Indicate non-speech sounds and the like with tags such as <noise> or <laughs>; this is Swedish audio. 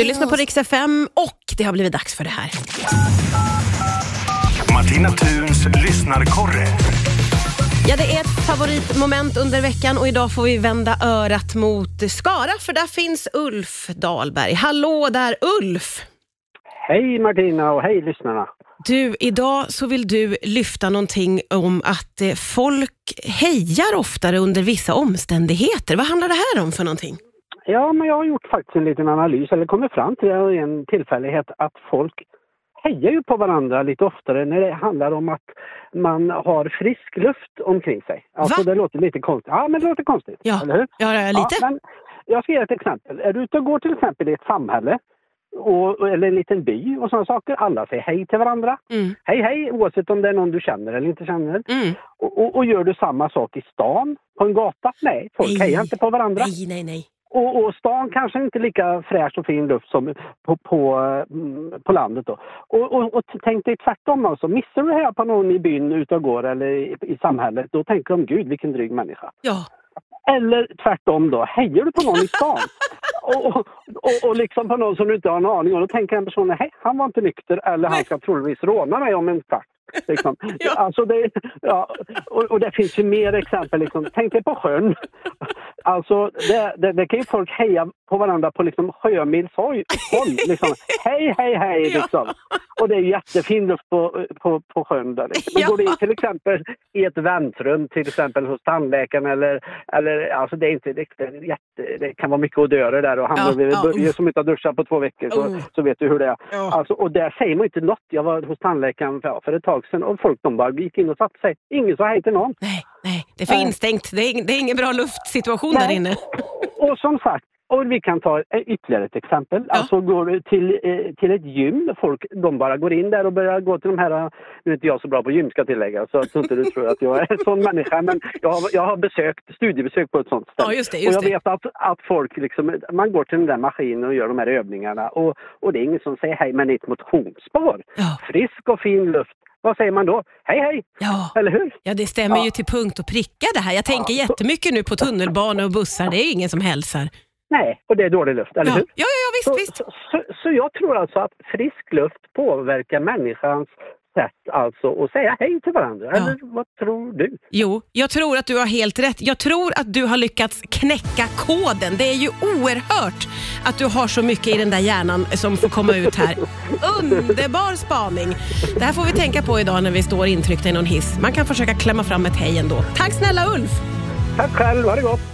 Du lyssnar på Rix FM och det har blivit dags för det här. Martina Thuns lyssnarkorre. Ja, det är ett favoritmoment under veckan och idag får vi vända örat mot Skara för där finns Ulf Dahlberg. Hallå där Ulf! Hej Martina och hej lyssnarna. Du, idag så vill du lyfta någonting om att eh, folk hejar oftare under vissa omständigheter. Vad handlar det här om för någonting? Ja, men jag har gjort faktiskt en liten analys, eller kommit fram till en tillfällighet, att folk hejar ju på varandra lite oftare när det handlar om att man har frisk luft omkring sig. Alltså Va? det låter lite konstigt. Ja, men det låter konstigt. Ja, Eller hur? ja, ja lite. Ja, men jag ska ge ett exempel. Är du ute och går till exempel i ett samhälle och, eller en liten by och sådana saker. Alla säger hej till varandra. Mm. Hej hej oavsett om det är någon du känner eller inte känner. Mm. Och, och, och gör du samma sak i stan, på en gata? Nej, folk Nej. hejar inte på varandra. Nej, nej, nej. Och, och stan kanske inte lika fräsch och fin luft som på, på, mm, på landet. Då. Och, och, och tänk dig tvärtom alltså. Missar du här på någon i byn ute och går eller i, i samhället, då tänker de gud vilken dryg människa. Ja. Eller tvärtom då, hejar du på någon i <laughs> stan och, och, och, och liksom på någon som du inte har en aning om, då tänker den personen hej, han var inte nykter eller han ska troligtvis råna mig om en kvart. Liksom. <laughs> Ja. Alltså det, ja, och, och det finns ju mer exempel. Liksom. Tänk dig på sjön. Alltså det, det, det kan ju folk heja på varandra på liksom sjömils håll. Liksom. Hej, hej, hej! Ja. Liksom. Och det är jättefin luft på, på, på sjön. Där. Men Ja. går du in till exempel i ett väntrum, till exempel hos tandläkaren eller, eller alltså det är inte det, det, är jätte, det kan vara mycket odörer där och han Ja, ja, börja som inte har duschat på två veckor så, så vet du hur det är. Ja. Alltså, och där säger man inte något. Jag var hos tandläkaren för, för ett tag sedan och folk de bara gick in och satte sig. Ingen sa hej till någon. Nej, nej. Det är för instängt. Det är, det är ingen bra luftsituation Nej. där inne. <laughs> Och som sagt, och vi kan ta ytterligare ett exempel. Ja. Alltså går du till, eh, till ett gym, folk de bara går in där och börjar gå till de här, nu är inte jag så bra på gym ska jag tillägga, så att inte du tror att jag är en sån människa, men jag har, jag har besökt, studiebesök på ett sånt ställe. Ja, just det, och just jag det. vet att, att folk liksom, man går till den där maskinen och gör de här övningarna och, och det är ingen som säger hej, men i ett motionsspår, Ja. frisk och fin luft, vad säger man då? Hej hej! Ja. Eller hur? Ja, det stämmer Ja. ju till punkt och pricka det här. Jag tänker Ja, så- jättemycket nu på tunnelbanor och bussar. Det är ingen som hälsar. Nej, och det är dålig luft, eller Ja, hur? ja, ja Så, visst, visst. så, så, så jag tror alltså att frisk luft påverkar människans sätt alltså att säga hej till varandra. Eller vad tror du? Jo, jag tror att du har helt rätt. Jag tror att du har lyckats knäcka koden. Det är ju oerhört att du har så mycket i den där hjärnan som får komma ut här. <laughs> Underbar spaning! Det här får vi tänka på idag när vi står intryckta i någon hiss. Man kan försöka klämma fram ett hej ändå. Tack snälla Ulf! Tack själv, ha det gott!